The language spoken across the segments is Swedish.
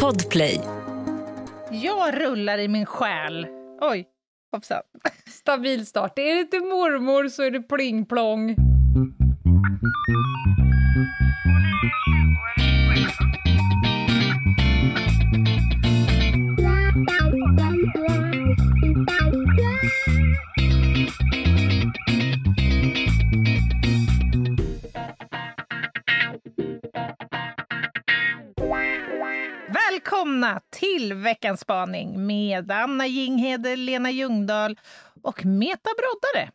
Podplay. Jag rullar i min själ. Oj, hoppsan. Stabil start. Är det inte mormor så är det pling plong. Till veckans spaning med Anna Jinghede, Lena Ljungdahl och Meta Broddare.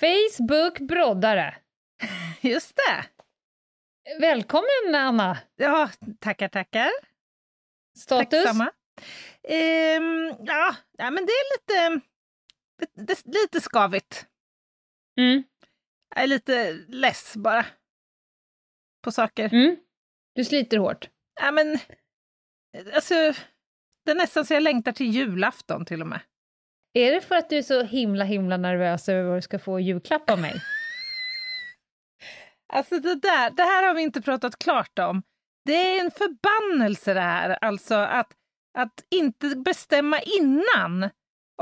Facebook broddare. Just det. Välkommen Anna! Ja, tackar, tackar. Status? Tack samma. Ehm, ja, men det är lite, lite, lite skavigt. Mm. Jag är lite less bara. På saker. Mm. Du sliter hårt. Ja, men, alltså, det är nästan så jag längtar till julafton till och med. Är det för att du är så himla himla nervös över vad du ska få julklapp av mig? Alltså det där, det här har vi inte pratat klart om. Det är en förbannelse det här, alltså att, att inte bestämma innan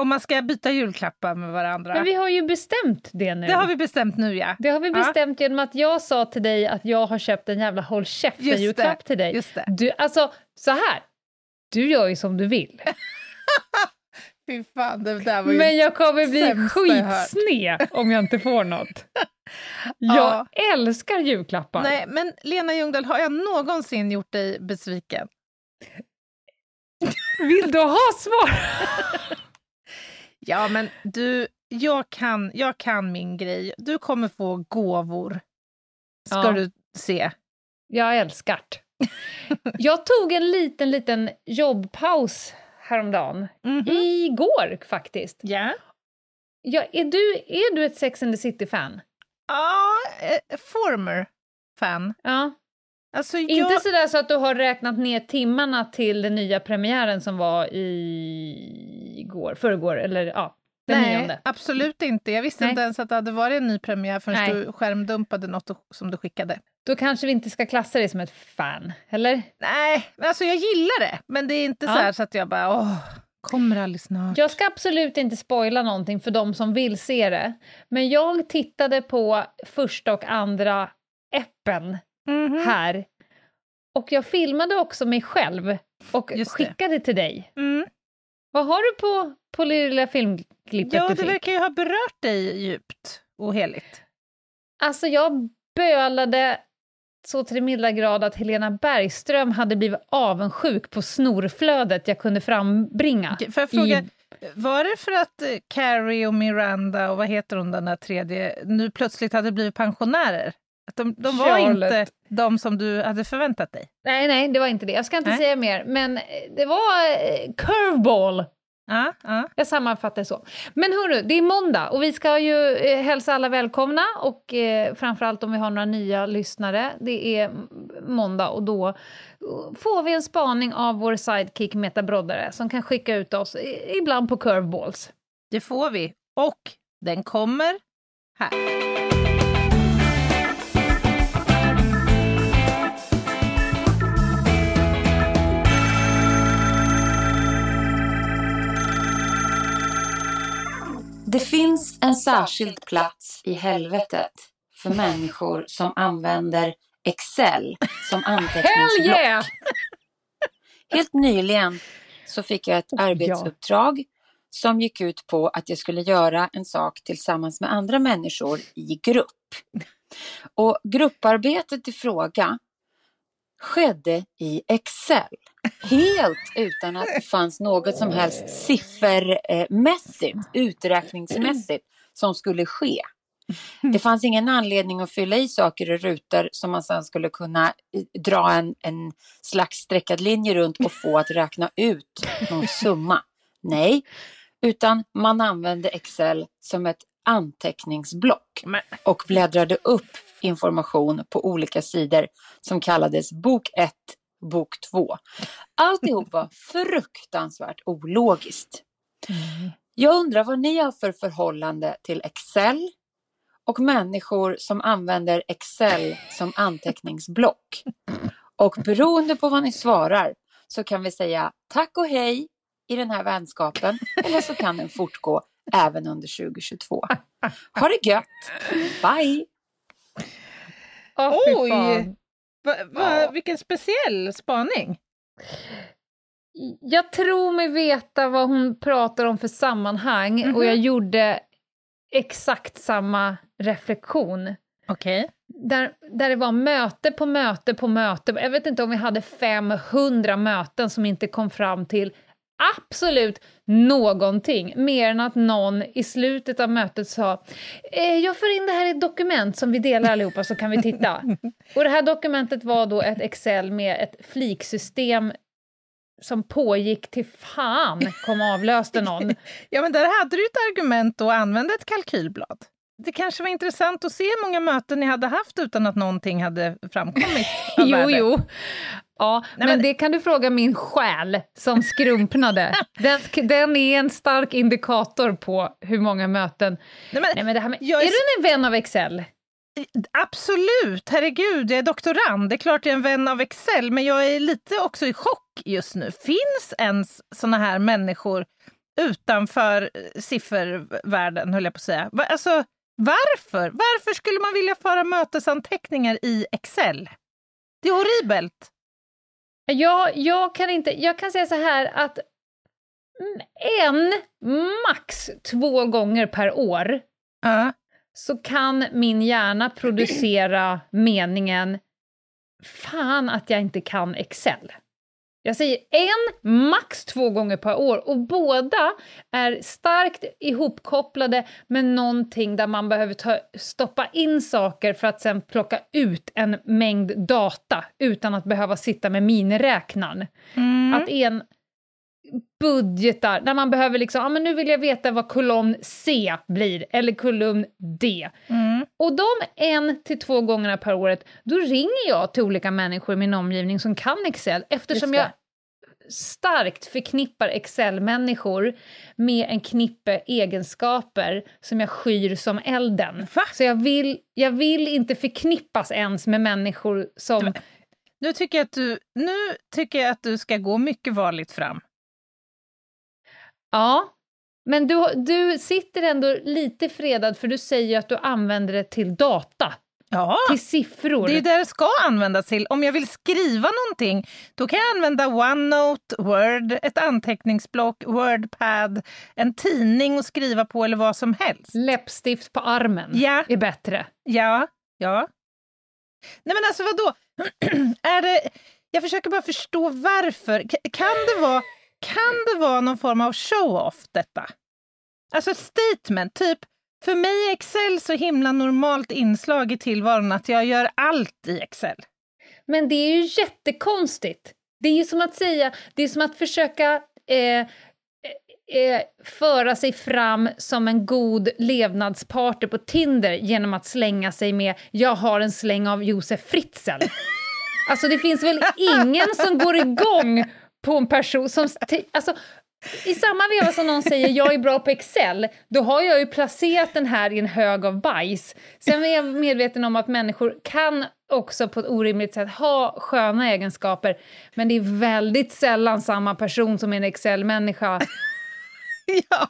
om man ska byta julklappar med varandra. Men vi har ju bestämt det nu. Det har vi bestämt nu ja. Det har vi Ja. bestämt genom att jag sa till dig att jag har köpt en jävla håll käften-julklapp till dig. Just det. Du, alltså, så här. Du gör ju som du vill. Fy fan, det där var ju... Men jag kommer bli skitsned om jag inte får något. Jag älskar julklappar. Nej, men Lena Ljungdahl, har jag någonsin gjort dig besviken? Vill du ha svar? Ja, men du, jag kan, jag kan min grej. Du kommer få gåvor. Ska Ja. du se. Jag älskar det. Jag tog en liten, liten jobbpaus häromdagen. Mhm. Igår faktiskt. Ja. Ja, är, du, är du ett Sex and the City-fan? Ja, eh, former fan. Ja. Alltså, jag... Inte sådär så att du har räknat ner timmarna till den nya premiären som var i går, förrgår, eller ja, den Nej, nionde. absolut inte. Jag visste Nej. inte ens att det hade varit en ny premiär förrän Nej. du skärmdumpade något som du skickade. Då kanske vi inte ska klassa dig som ett fan, eller? Nej, men alltså jag gillar det. Men det är inte Ja. så så att jag bara, åh, kommer aldrig snart. Jag ska absolut inte spoila någonting för de som vill se det. Men jag tittade på första och andra appen Mhm. här. Och jag filmade också mig själv och skickade till dig. Mm. Vad har du på, på lilla filmklippet Ja, du det fick? verkar ju ha berört dig djupt och heligt. Alltså jag bölade så till milda grad att Helena Bergström hade blivit avundsjuk på snorflödet jag kunde frambringa. Okej, Får jag fråga, I- var det för att eh, Carrie och Miranda och vad heter hon den där tredje, nu plötsligt hade blivit pensionärer? Att de, de var inte de som du hade förväntat dig? Nej, nej, det var inte det. Jag ska inte Nej. säga mer, men eh, det var eh, curveball. Ja, ja. Jag sammanfattar det så. Men hörru, det är måndag och vi ska ju eh, hälsa alla välkomna och eh, framförallt om vi har några nya lyssnare. Det är måndag och då eh, får vi en spaning av vår sidekick Meta Broddare som kan skicka ut oss ibland på curveballs. Det får vi. Och den kommer här. Det finns en särskild plats i helvetet för människor som använder Excel som anteckningsblock. yeah! Helt nyligen så fick jag ett arbetsuppdrag som gick ut på att jag skulle göra en sak tillsammans med andra människor i grupp. Och grupparbetet i fråga skedde i Excel. Helt utan att det fanns något som helst siffermässigt, uträkningsmässigt som skulle ske. Det fanns ingen anledning att fylla i saker i rutor som man sedan skulle kunna eh, dra en, en slags streckad linje runt och få att räkna ut någon summa. Nej, utan man använde Excel som ett anteckningsblock och bläddrade upp information på olika sidor som kallades bok 1, bok 2. Alltihop var fruktansvärt ologiskt. Jag undrar vad ni har för förhållande till Excel och människor som använder Excel som anteckningsblock. Och beroende på vad ni svarar så kan vi säga tack och hej i den här vänskapen eller så kan den fortgå även under 2022. Ha det gött! Bye! Åh, fy Oj! fan. Va, va, Ja. Vilken speciell spaning. Jag tror mig veta vad hon pratar om för sammanhang Mhm. och jag gjorde exakt samma reflektion. Okej. Där, där det var möte på möte på möte. Jag vet inte om vi hade 500 möten som inte kom fram till absolut någonting, mer än att någon i slutet av mötet sa eh, “Jag för in det här i ett dokument som vi delar allihopa så kan vi titta”. Och det här dokumentet var då ett Excel med ett fliksystem som pågick till fan kom avlöste någon. Ja, men där hade du ett argument att använda ett kalkylblad. Det kanske var intressant att se hur många möten ni hade haft utan att någonting hade framkommit av Jo, värde. jo. Ja, men, men- det kan du fråga min själ som skrumpnade. Den, den är en stark indikator på hur många möten... Nej, men, Nej, men det här med, är, är du en vän av Excel? Absolut, herregud, jag är doktorand. Det är klart jag är en vän av Excel, men jag är lite också i chock just nu. Finns ens såna här människor utanför eh, siffervärlden, höll jag på att säga? Alltså, varför? Varför skulle man vilja föra mötesanteckningar i Excel? Det är horribelt. Jag, jag, kan inte, jag kan säga så här att en, max två gånger per år Ja. så kan min hjärna producera meningen Fan att jag inte kan Excel. Jag säger en, max två gånger per år och båda är starkt ihopkopplade med någonting där man behöver ta, stoppa in saker för att sen plocka ut en mängd data utan att behöva sitta med miniräknaren. Mm. Att en budgetar, där man behöver liksom, ja men nu vill jag veta vad kolumn C blir, eller kolumn D. Mm. Och de en till två gångerna per året, då ringer jag till olika människor i min omgivning som kan Excel, eftersom jag starkt förknippar Excel-människor med en knippe egenskaper som jag skyr som elden. Va? Så jag vill, jag vill inte förknippas ens med människor som... Nu, tycker jag att du, nu tycker jag att du ska gå mycket varligt fram. Ja, men du, du sitter ändå lite fredad för du säger att du använder det till data, Ja, till siffror. det är det det ska användas till. Om jag vill skriva någonting, då kan jag använda OneNote, Word, ett anteckningsblock, Wordpad, en tidning att skriva på eller vad som helst. Läppstift på armen Ja. är bättre. Ja, ja. Nej men alltså vadå? är det... Jag försöker bara förstå varför. Kan det vara, kan det vara någon form av show-off detta? Alltså statement, typ för mig är Excel så himla normalt inslag i tillvaron att jag gör allt i Excel. Men det är ju jättekonstigt. Det är ju som att säga, det är som att försöka eh, eh, föra sig fram som en god levnadspartner på Tinder genom att slänga sig med “jag har en släng av Josef Fritzl”. Alltså det finns väl ingen som går igång på en person som... Alltså, i samma veva som någon säger jag är bra på Excel, då har jag ju placerat den här i en hög av bajs. Sen är jag medveten om att människor kan också på ett orimligt sätt ha sköna egenskaper, men det är väldigt sällan samma person som är en Excel-människa. Ja,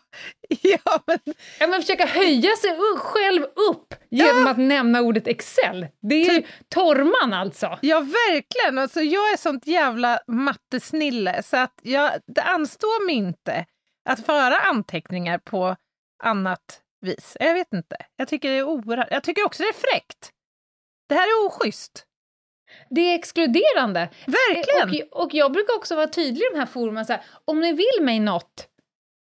ja men Ja, men försöka höja sig själv upp genom att nämna ordet Excel. Det är ju torrman alltså. Ja, verkligen. Alltså, jag är sånt jävla mattesnille så att jag, det anstår mig inte att föra anteckningar på annat vis. Jag vet inte. Jag tycker det är oerhört. Jag tycker också det är fräckt. Det här är oschysst. Det är exkluderande. Verkligen. Och, och jag brukar också vara tydlig i de här forumen, så här, om ni vill mig något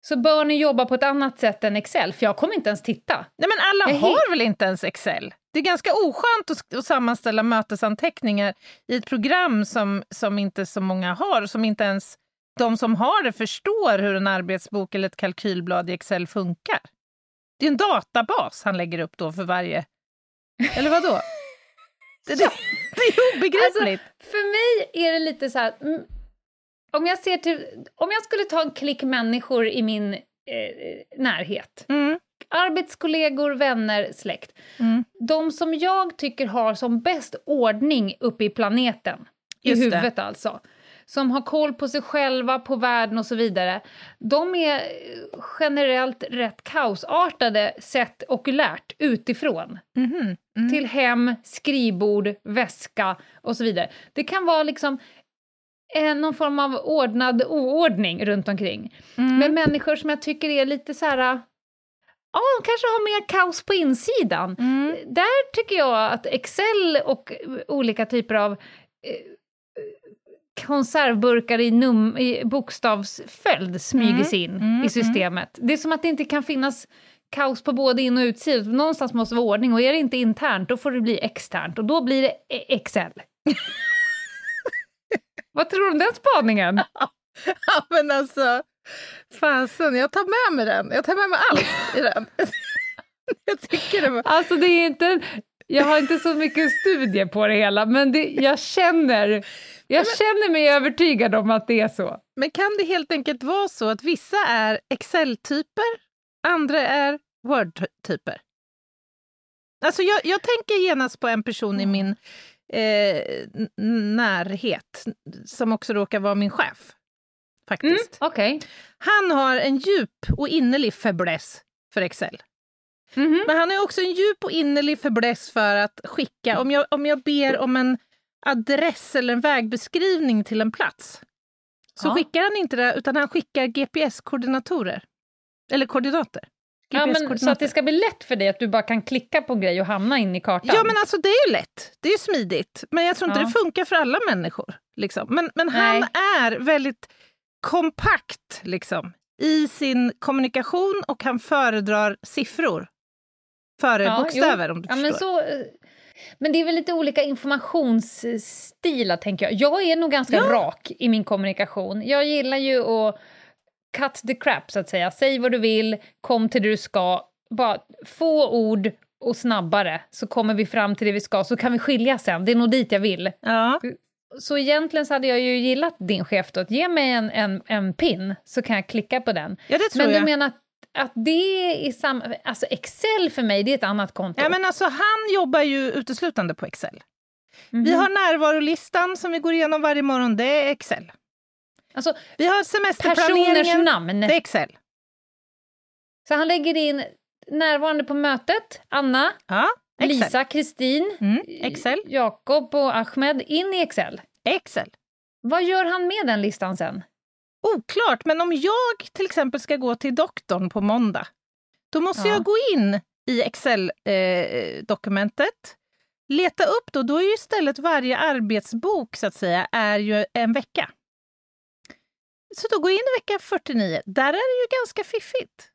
så bör ni jobba på ett annat sätt än Excel, för jag kommer inte ens titta. Nej, men alla Jag har väl inte ens Excel? Det är ganska oskönt att, att sammanställa mötesanteckningar i ett program som, som inte så många har, som inte ens de som har det förstår hur en arbetsbok eller ett kalkylblad i Excel funkar. Det är en databas han lägger upp då för varje... Eller vad då? Det, det, det är obegripligt. För mig är det lite så här... Mm, om, jag ser till, om jag skulle ta en klick människor i min eh, närhet, Mm, arbetskollegor, vänner, släkt, mm. de som jag tycker har som bäst ordning uppe i planeten, i Just det. huvudet alltså. Som har koll på sig själva, på världen och så vidare. De är generellt rätt kaosartade sett okulärt utifrån. Mhm, mm. Till hem, skrivbord, väska och så vidare. Det kan vara liksom eh, någon form av ordnad oordning runt omkring. Mm. Men människor som jag tycker är lite så här... Ja, de kanske har mer kaos på insidan. Mm. Där tycker jag att Excel och olika typer av eh, konservburkar i, num i bokstavsföljd smyger Mm, sig in mm, i systemet. Det är som att det inte kan finnas kaos på både in och utsidan. Någonstans måste det vara ordning och är det inte internt då får det bli externt och då blir det e- Excel. Vad tror du om den spaningen? Ja, men alltså, fasen, jag tar med mig den. Jag tar med mig allt i den. jag tycker det var... Alltså det är inte... Jag har inte så mycket studier på det hela, men det, jag känner... Jag känner mig övertygad om att det är så. Men kan det helt enkelt vara så att vissa är Excel-typer, andra är Word-typer? Alltså jag, jag tänker genast på en person i min eh, närhet som också råkar vara min chef. Faktiskt. Okej. Han har en djup och innerlig fäbless för Excel. Mhm. Men han har också en djup och innerlig fäbless för att skicka, om jag, om jag ber om en adress eller en vägbeskrivning till en plats, så Ja. skickar han inte det, utan han skickar GPS-koordinatorer. Eller koordinater. Ja, men, så att det ska bli lätt för dig att du bara kan klicka på en grej och hamna in i kartan. Ja, men alltså det är ju lätt. Det är smidigt. Men jag tror inte Ja. det funkar för alla människor. Liksom. Men, men Nej. han är väldigt kompakt liksom, i sin kommunikation och han föredrar siffror före Ja, bokstäver om du ja, förstår. men, så, eh, men det är väl lite olika informationsstilar, tänker jag. Jag är nog ganska Ja. rak i min kommunikation. Jag gillar ju att cut the crap, så att säga. Säg vad du vill, kom till det du ska. Bara få ord och snabbare, så kommer vi fram till det vi ska, så kan vi skilja sen. Det är nog dit jag vill. Ja. Så egentligen så hade jag ju gillat din chef då, att ge mig en, en, en pin, så kan jag klicka på den. ja, det tror Men jag. du menar att, att det är samma... Alltså Excel för mig, det är ett annat konto. Ja, men alltså, han jobbar ju uteslutande på Excel. Mhm. Vi har närvarolistan som vi går igenom varje morgon, det är Excel. Alltså, Vi har personers semesterplaneringen, namn. det är Excel. Så han lägger in närvarande på mötet, Anna, Ja. Lisa, Kristin, Mm, Excel. Jakob och Ahmed in i Excel. Excel. Vad gör han med den listan sen? Oklart, men om jag till exempel ska gå till doktorn på måndag, då måste Ja. jag gå in i Excel-dokumentet, leta upp då, då är ju istället varje arbetsbok så att säga, är ju en vecka. Så då går jag in i vecka 49, där är det ju ganska fiffigt.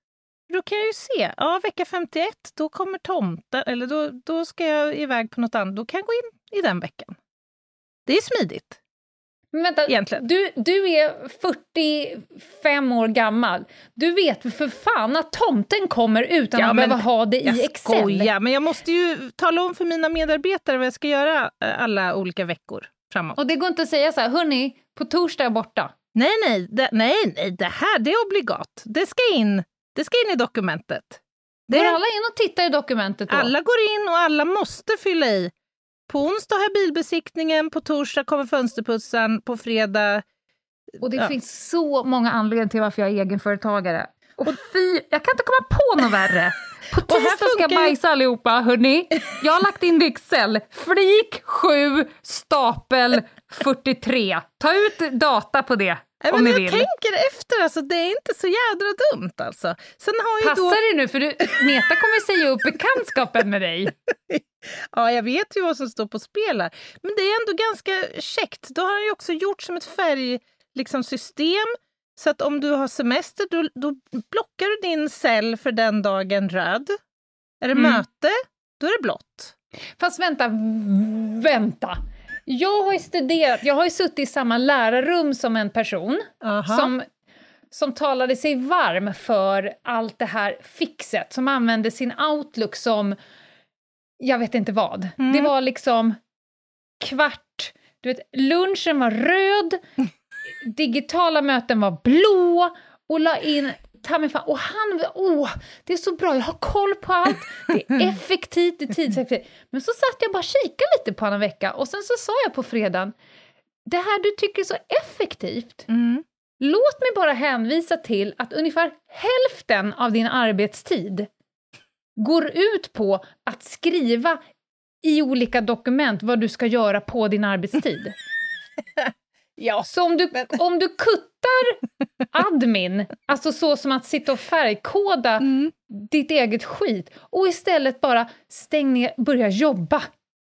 Då kan jag ju se, ja vecka 51, då kommer tomten, eller då, då ska jag iväg på något annat, då kan jag gå in i den veckan. Det är smidigt Men vänta, egentligen. du, du är 45 år gammal. Du vet för fan att tomten kommer utan Ja, att behöva ha det i Jag Excel? skojar, men jag måste ju tala om för mina medarbetare vad jag ska göra eh, alla olika veckor framåt. Och det går inte att säga så här, hörni, på torsdag är jag borta. Nej, nej, det, nej, nej, det här det är obligat. Det ska in, det ska in i dokumentet. Det Går alla in och tittar i dokumentet då? alla går in och alla måste fylla i. På onsdag har jag bilbesiktningen, på torsdag kommer fönsterputsaren, på fredag... Och det Ja. finns så många anledningar till varför jag är egenföretagare. Och fy, jag kan inte komma på något värre. På tisdag ska jag bajsa allihopa, hörni. Jag har lagt in det i Excel. Flik 7, stapel 43. Ta ut data på det Nej, men jag vill. tänker efter, alltså, det är inte så jädra dumt alltså. Sen har ju då... Dig nu, för du, Meta kommer säga upp bekantskapen med dig. Ja, jag vet ju vad som står på spel här. Men det är ändå ganska käckt. Då har han ju också gjort som ett färgsystem. Liksom, system. så att om du har semester, då, då blockar du din cell för den dagen röd. Är det Mm. möte, då är det blått. Fast vänta, vänta. Jag har ju studerat, jag har ju suttit i samma lärarrum som en person Aha. som, som talade sig varm för allt det här fixet, som använde sin outlook som jag vet inte vad. Mm. Det var liksom kvart, du vet, lunchen var röd, digitala möten var blå och la in ta mig fan, och han, åh, det är så bra, jag har koll på allt, det är effektivt, det är tidseffektivt. Men så satt jag bara och kikade lite på honom en vecka och sen så sa jag på fredagen, det här du tycker är så effektivt, Mm. låt mig bara hänvisa till att ungefär hälften av din arbetstid går ut på att skriva i olika dokument vad du ska göra på din arbetstid. Ja. Så om du, om du kuttar admin, alltså så som att sitta och färgkoda Mm. ditt eget skit och istället bara stäng ner, börja jobba.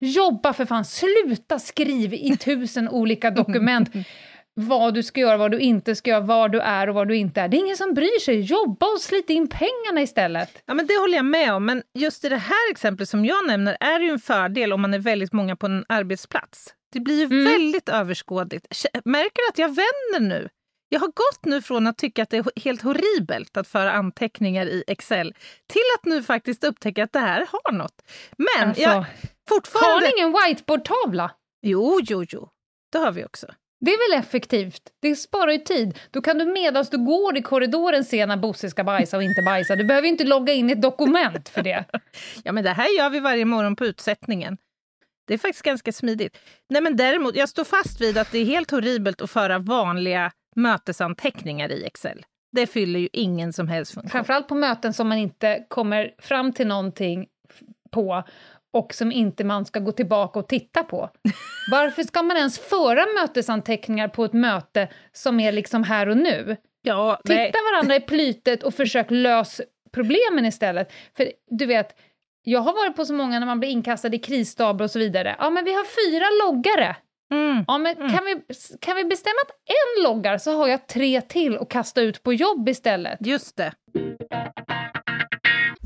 Jobba för fan, sluta skriv i tusen olika dokument vad du ska göra, vad du inte ska göra, var du är och var du inte är. Det är ingen som bryr sig. Jobba och slita in pengarna istället. Ja, men det håller jag med om, men just i det här exemplet som jag nämner är det ju en fördel om man är väldigt många på en arbetsplats. Det blir ju Mm. väldigt överskådligt. Märker du att jag vänder nu? Jag har gått nu från att tycka att det är helt horribelt att föra anteckningar i Excel till att nu faktiskt upptäcka att det här har något. Men Alltså, jag har fortfarande... ni ingen whiteboardtavla? Jo, jo, jo. Det har vi också. Det är väl effektivt? Det sparar ju tid. Då kan du medan du går i korridoren se när Bosse ska bajsa och inte bajsa. Du behöver inte logga in i ett dokument för det. Ja, men det här gör vi varje morgon på utsättningen. Det är faktiskt ganska smidigt. Nej, men däremot, jag står fast vid att det är helt horribelt att föra vanliga mötesanteckningar i Excel. Det fyller ju ingen som helst funktion. Framförallt på möten som man inte kommer fram till någonting på och som inte man ska gå tillbaka och titta på. Varför ska man ens föra mötesanteckningar på ett möte som är liksom här och nu? Ja, nej. Titta varandra i plytet och försök lösa problemen istället. För du vet, jag har varit på så många när man blir inkastad i krisstaber och så vidare. Ja, men vi har fyra loggare. Mm. Ja, men kan, vi, kan vi bestämma att en loggar så har jag tre till att kasta ut på jobb istället? Just det.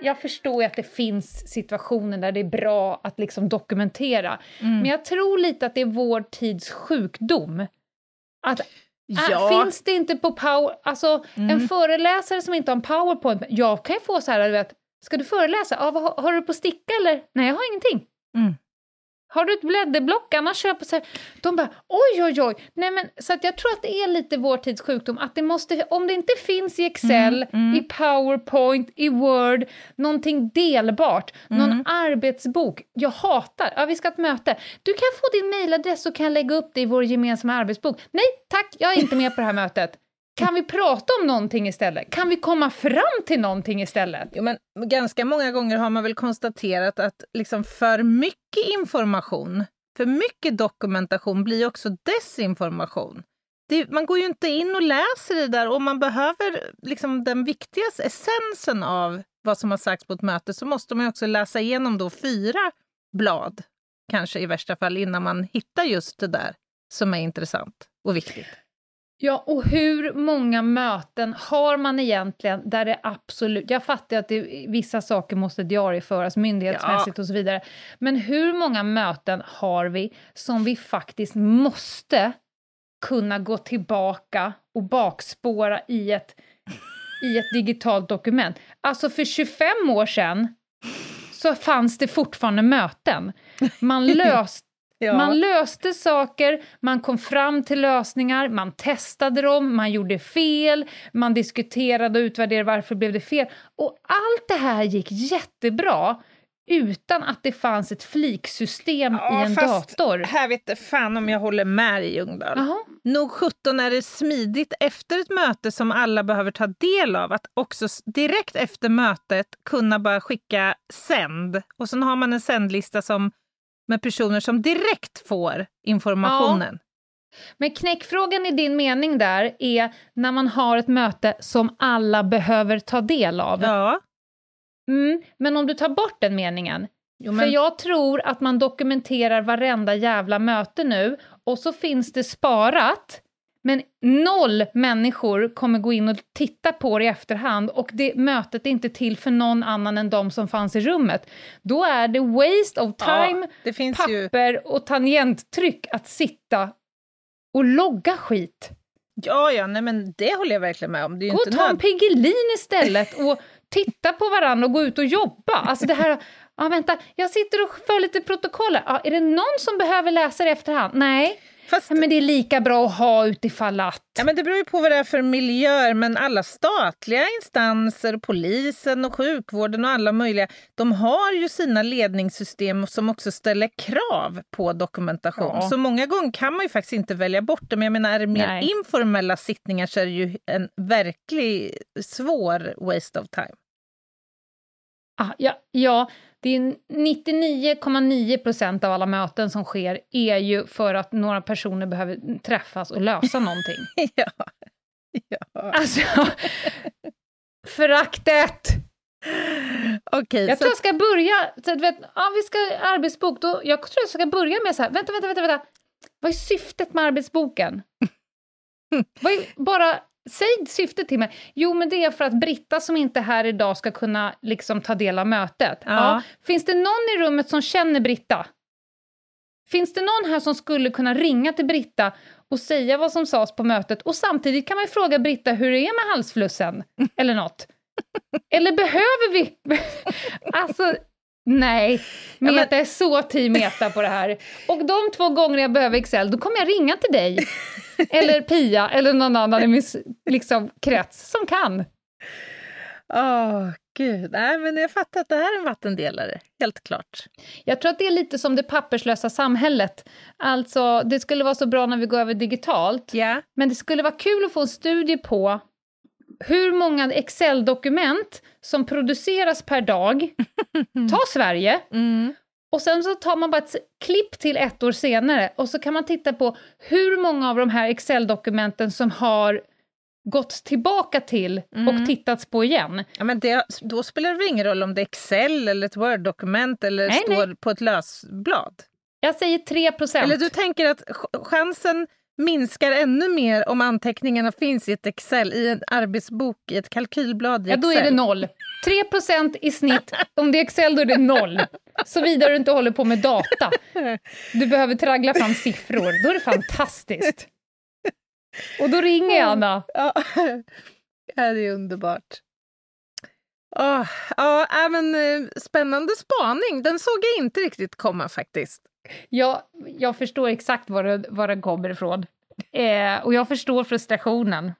Jag förstår ju att det finns situationer där det är bra att liksom dokumentera, men jag tror lite att det är vår tids sjukdom. Att Ja. Äh, finns det inte på power... Alltså, en föreläsare som inte har en powerpoint... Jag kan ju få så här, du vet, ska du föreläsa? Ja, vad, har- har du på sticka eller? Nej, jag har ingenting. Mm. Har du ett blädderblock? Annars köper så här. De bara oj, oj, oj. Nej, men, så att jag tror att det är lite vår tids sjukdom. Att det måste, om det inte finns i Excel, i Powerpoint, i Word, någonting delbart, någon arbetsbok. Jag hatar, ja vi ska ha ett möte. Du kan få din mejladress så kan jag lägga upp det i vår gemensamma arbetsbok. Nej, tack, jag är inte med på det här mötet. Kan vi prata om någonting istället? Kan vi komma fram till någonting istället? Jo, men ganska många gånger har man väl konstaterat att liksom för mycket information, för mycket dokumentation blir också desinformation. Det, man går ju inte in och läser det där och man behöver liksom den viktigaste essensen av vad som har sagts på ett möte så måste man också läsa igenom då fyra blad, kanske i värsta fall, innan man hittar just det där som är intressant och viktigt. Ja, och hur många möten har man egentligen där det absolut... Jag fattar att det, vissa saker måste diarieföras myndighetsmässigt och så vidare. Men hur många möten har vi som vi faktiskt måste kunna gå tillbaka och bakspåra i ett, i ett digitalt dokument? Alltså för 25 år sedan så fanns det fortfarande möten. Man löste Ja. man löste saker, man kom fram till lösningar, man testade dem, man gjorde fel, man diskuterade och utvärderade varför blev det fel. Och allt det här gick jättebra utan att det fanns ett fliksystem i en fast dator. Här vet jag fan om jag håller med dig, Ljungdahl. Jaha. Nog 17 är det smidigt efter ett möte som alla behöver ta del av att också direkt efter mötet kunna bara skicka sänd. Och sen har man en sändlista som, med personer som direkt får informationen. Men knäckfrågan i din mening där är när man har ett möte som alla behöver ta del av. Ja. Mm, men om du tar bort den meningen, Jo, För men, jag tror att man dokumenterar varenda jävla möte nu och så finns det sparat, Men noll människor kommer gå in och titta på det i efterhand och det mötet är inte till för någon annan än de som fanns i rummet. Då är det waste of time, Ja, det finns papper ju... och tangenttryck att sitta och logga skit. Ja, ja, nej men det håller jag verkligen med om. Gå och ta en. Piggelin istället och titta på varandra och gå ut och jobba. Alltså det här, ja vänta, jag sitter och för lite protokoller. Ja, är det någon som behöver läsa det i efterhand? Nej, Fast... men det är lika bra att ha utifall att. Ja, men det beror ju på vad det är för miljöer, men alla statliga instanser, polisen och sjukvården och alla möjliga, de har ju sina ledningssystem som också ställer krav på dokumentation. Ja. Så många gånger kan man ju faktiskt inte välja bort det, men jag menar är det mer Nej. informella sittningar så är det ju en verklig svår waste of time. Ah, ja, ja, det är 99,9 procent av alla möten som sker är ju för att några personer behöver träffas och lösa någonting. ja. ja. Alltså, föraktet! Okej, Jag så tror jag ska börja, så vet, ja, vi ska arbetsbok, då, jag tror jag ska börja med så här, vänta, vänta, vänta, vänta. vad är syftet med arbetsboken? vad är, bara, säg syftet till mig. Jo, men det är för att Britta som inte är här idag ska kunna liksom ta del av mötet. Ja. Finns det någon i rummet som känner Britta? Finns det någon här som skulle kunna ringa till Britta och säga vad som sades på mötet? Och samtidigt kan man ju fråga Britta hur det är med halsflussen, eller något. Eller behöver vi... alltså, nej. men- Meta är så team Meta på det här. Och de två gånger jag behöver Excel, då kommer jag ringa till dig. Eller Pia, eller någon annan i min liksom, krets som kan. Åh, gud. Nej, men jag fattar att det här är en vattendelare. Helt klart. Jag tror att det är lite som det papperslösa samhället. Alltså, det skulle vara så bra när vi går över digitalt, Ja. men det skulle vara kul att få en studie på hur många Excel-dokument som produceras per dag. Ta Sverige, Mm. Och sen så tar man bara ett klipp till ett år senare och så kan man titta på hur många av de här Excel-dokumenten som har gått tillbaka till Mm. och tittats på igen. Ja, men det, då spelar det väl ingen roll om det är Excel eller ett Word-dokument eller Nej, står på ett lösblad? Jag säger 3 procent. Eller du tänker att ch- chansen minskar ännu mer om anteckningarna finns i ett Excel, i en arbetsbok, i ett kalkylblad i Ja, Excel? då är det noll. 3 procent i snitt. Om det är Excel, då är det noll. Såvida du inte håller på med data. Du behöver traggla fram siffror. Då är det fantastiskt. Och då ringer jag, Anna. Ja, ja det är underbart. Åh, ja, äh, men, eh, spännande spaning. Den såg jag inte riktigt komma faktiskt. Jag, jag förstår exakt var det, var det kommer ifrån. Eh, och jag förstår frustrationen.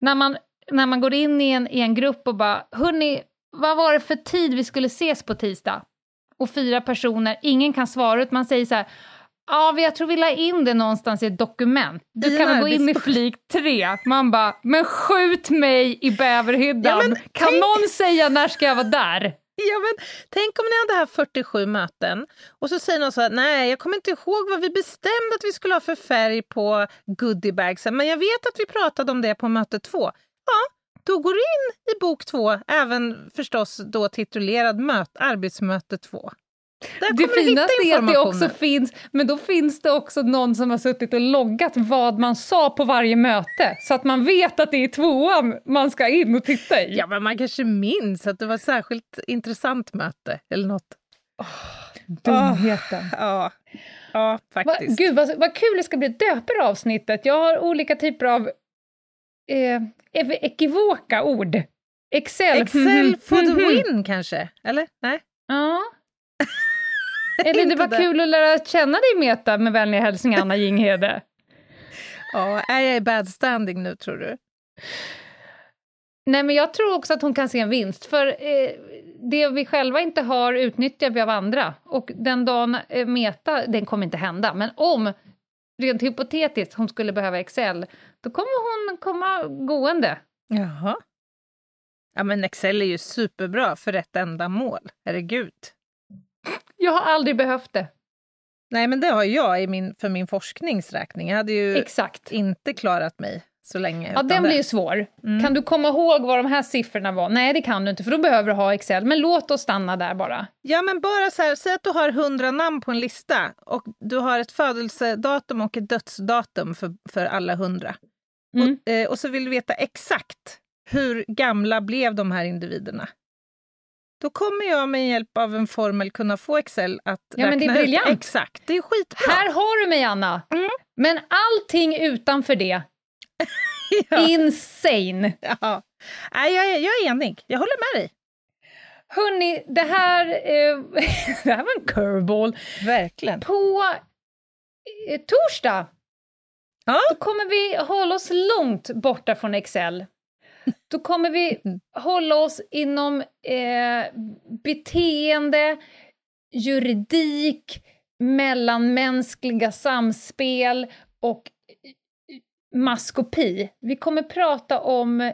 När man, när man går in i en, i en grupp och bara, hörni, vad var det för tid vi skulle ses på tisdag? Och fyra personer, ingen kan svara, utan man säger så här, ja, jag tror vi la in det någonstans i ett dokument. I Du en kan väl gå in i arbetsbok." flik tre. Man bara, men skjut mig i bäverhyddan. Ja, kan tänk- någon säga när ska jag vara där? Ja, men, tänk om ni hade haft 47 möten och så säger någon så här, nej jag kommer inte ihåg vad vi bestämde att vi skulle ha för färg på goodiebagsen, men jag vet att vi pratade om det på möte två. Ja, då går du in i bok två, även förstås då titulerad möt, arbetsmöte två. Det finaste är att det också finns, men då finns det också någon som har suttit och loggat vad man sa på varje möte, så att man vet att det är tvåan man ska in och titta i. Ja, men man kanske minns att det var ett särskilt intressant möte eller något. Dumheten. Ja, ja Va, faktiskt. gud, vad, vad kul det ska bli att döpa det avsnittet. Jag har olika typer av eh, ekivoka ord. Excel. Excel for the win kanske? Eller? Nej? Ja. Eller det var det. kul att lära känna dig Meta med vänliga hälsningar Anna Jinghede. Ja, är jag i bad standing nu tror du? Nej, men jag tror också att hon kan se en vinst, för eh, det vi själva inte har utnyttjar vi av andra. Och den dagen eh, Meta, den kommer inte hända, men om, rent hypotetiskt, hon skulle behöva Excel, då kommer hon komma gående. Jaha. Ja, men Excel är ju superbra för rätt ändamål. Herregud. Jag har aldrig behövt det. Nej, men det har jag i min, för min forskningsräkning. Jag hade ju Exakt. inte klarat mig så länge. Ja, den det. blir ju svår. Kan du komma ihåg vad de här siffrorna var? Nej, det kan du inte, för då behöver du ha Excel. Men låt oss stanna där bara. Ja, men bara så här, säg att du har 100 namn på en lista och du har ett födelsedatum och ett dödsdatum för, för alla 100. Mm. Och, eh, och så vill du veta exakt hur gamla blev de här individerna. Då kommer jag med hjälp av en formel kunna få Excel att Ja, men det är räkna ut briljant. exakt. Det är skitbra. Här har du mig, Anna! Mm. Men allting utanför det, Ja. insane! Ja. Nej, jag, är, jag är enig. Jag håller med dig. Hörni, det här, eh, det här var en curveball. Verkligen. På eh, torsdag Ja. då kommer vi hålla oss långt borta från Excel. Då kommer vi hålla oss inom eh, beteende, juridik, mellanmänskliga samspel och eh, maskopi. Vi kommer prata om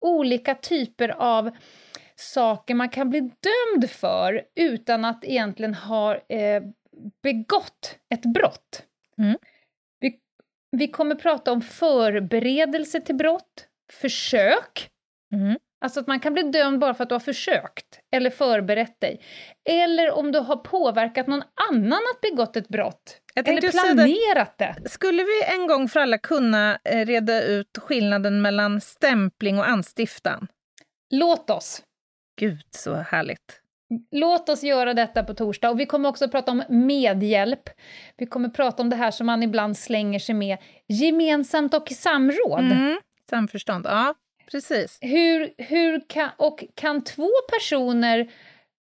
olika typer av saker man kan bli dömd för utan att egentligen ha eh, begått ett brott. Mm. Vi, vi kommer prata om förberedelse till brott, försök, Mm. alltså att man kan bli dömd bara för att du har försökt eller förberett dig. Eller om du har påverkat någon annan att begått ett brott. Eller planerat det. Skulle vi en gång för alla kunna eh, reda ut skillnaden mellan stämpling och anstiftan? Låt oss. Gud, så härligt. Låt oss göra detta på torsdag. Och vi kommer också prata om medhjälp. Vi kommer prata om det här som man ibland slänger sig med, gemensamt och i samråd. Mm. Samförstånd, ja. Precis. Hur, hur kan, och kan två personer,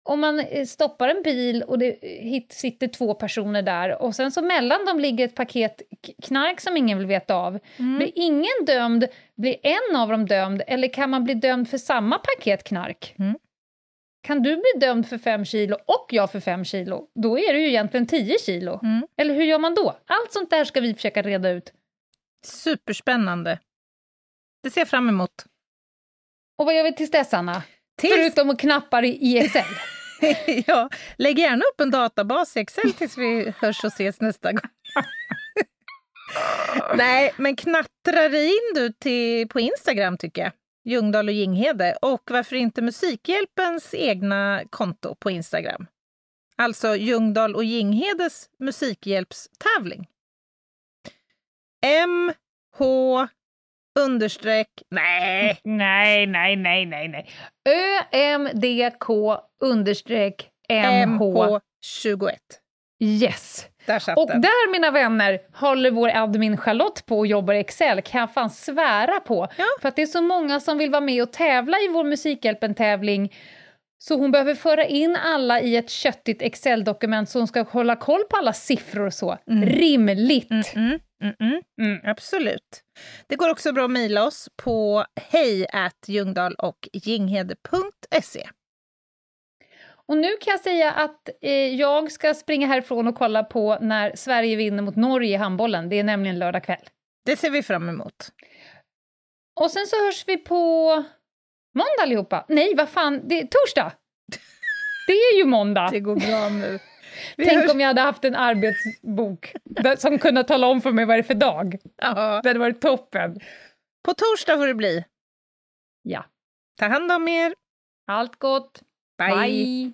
om man eh, stoppar en bil och det hit sitter två personer där och sen så mellan dem ligger ett paket knark som ingen vill veta av. Mm. Blir ingen dömd, blir en av dem dömd eller kan man bli dömd för samma paket knark? Mm. Kan du bli dömd för fem kilo och jag för fem kilo, då är det ju egentligen tio kilo. Mm. Eller hur gör man då? Allt sånt där ska vi försöka reda ut. Superspännande. Det ser jag fram emot. Och vad gör vi tills dess, Anna? Tills... Förutom att knappar i Excel. ja, lägg gärna upp en databas i Excel tills vi hörs och ses nästa gång. Nej, men knattrar in du till, på Instagram tycker jag. Ljungdahl och Ginghede. Och varför inte Musikhjälpens egna konto på Instagram. Alltså Ljungdahl och Ginghedes musikhjälpstävling. M, H, understreck, nej. Nej, nej, nej, nej, nej. ÖMDK understreck MH. MH21. Yes. Där satt Och den. där, mina vänner, håller vår admin Charlotte på och jobbar i Excel, kan jag fan svära på. Ja. För att det är så många som vill vara med och tävla i vår Musikhjälpen-tävling. Så hon behöver föra in alla i ett köttigt Excel-dokument så hon ska hålla koll på alla siffror och så. Rimligt! Mm, mm, mm, mm. Absolut. Det går också bra att mejla oss på hej ljungdahl och ginghede.se. Och nu kan jag säga att eh, jag ska springa härifrån och kolla på när Sverige vinner mot Norge i handbollen. Det är nämligen lördag kväll. Det ser vi fram emot. Och sen så hörs vi på måndag allihopa. Nej, vad fan, det är torsdag! Det är ju måndag! Det går bra nu. Vi Tänk hörs- om jag hade haft en arbetsbok som kunde tala om för mig vad det är för dag. Ja. Det hade varit toppen. På torsdag får det bli. Ja. Ta hand om er. Allt gott. Bye. Bye.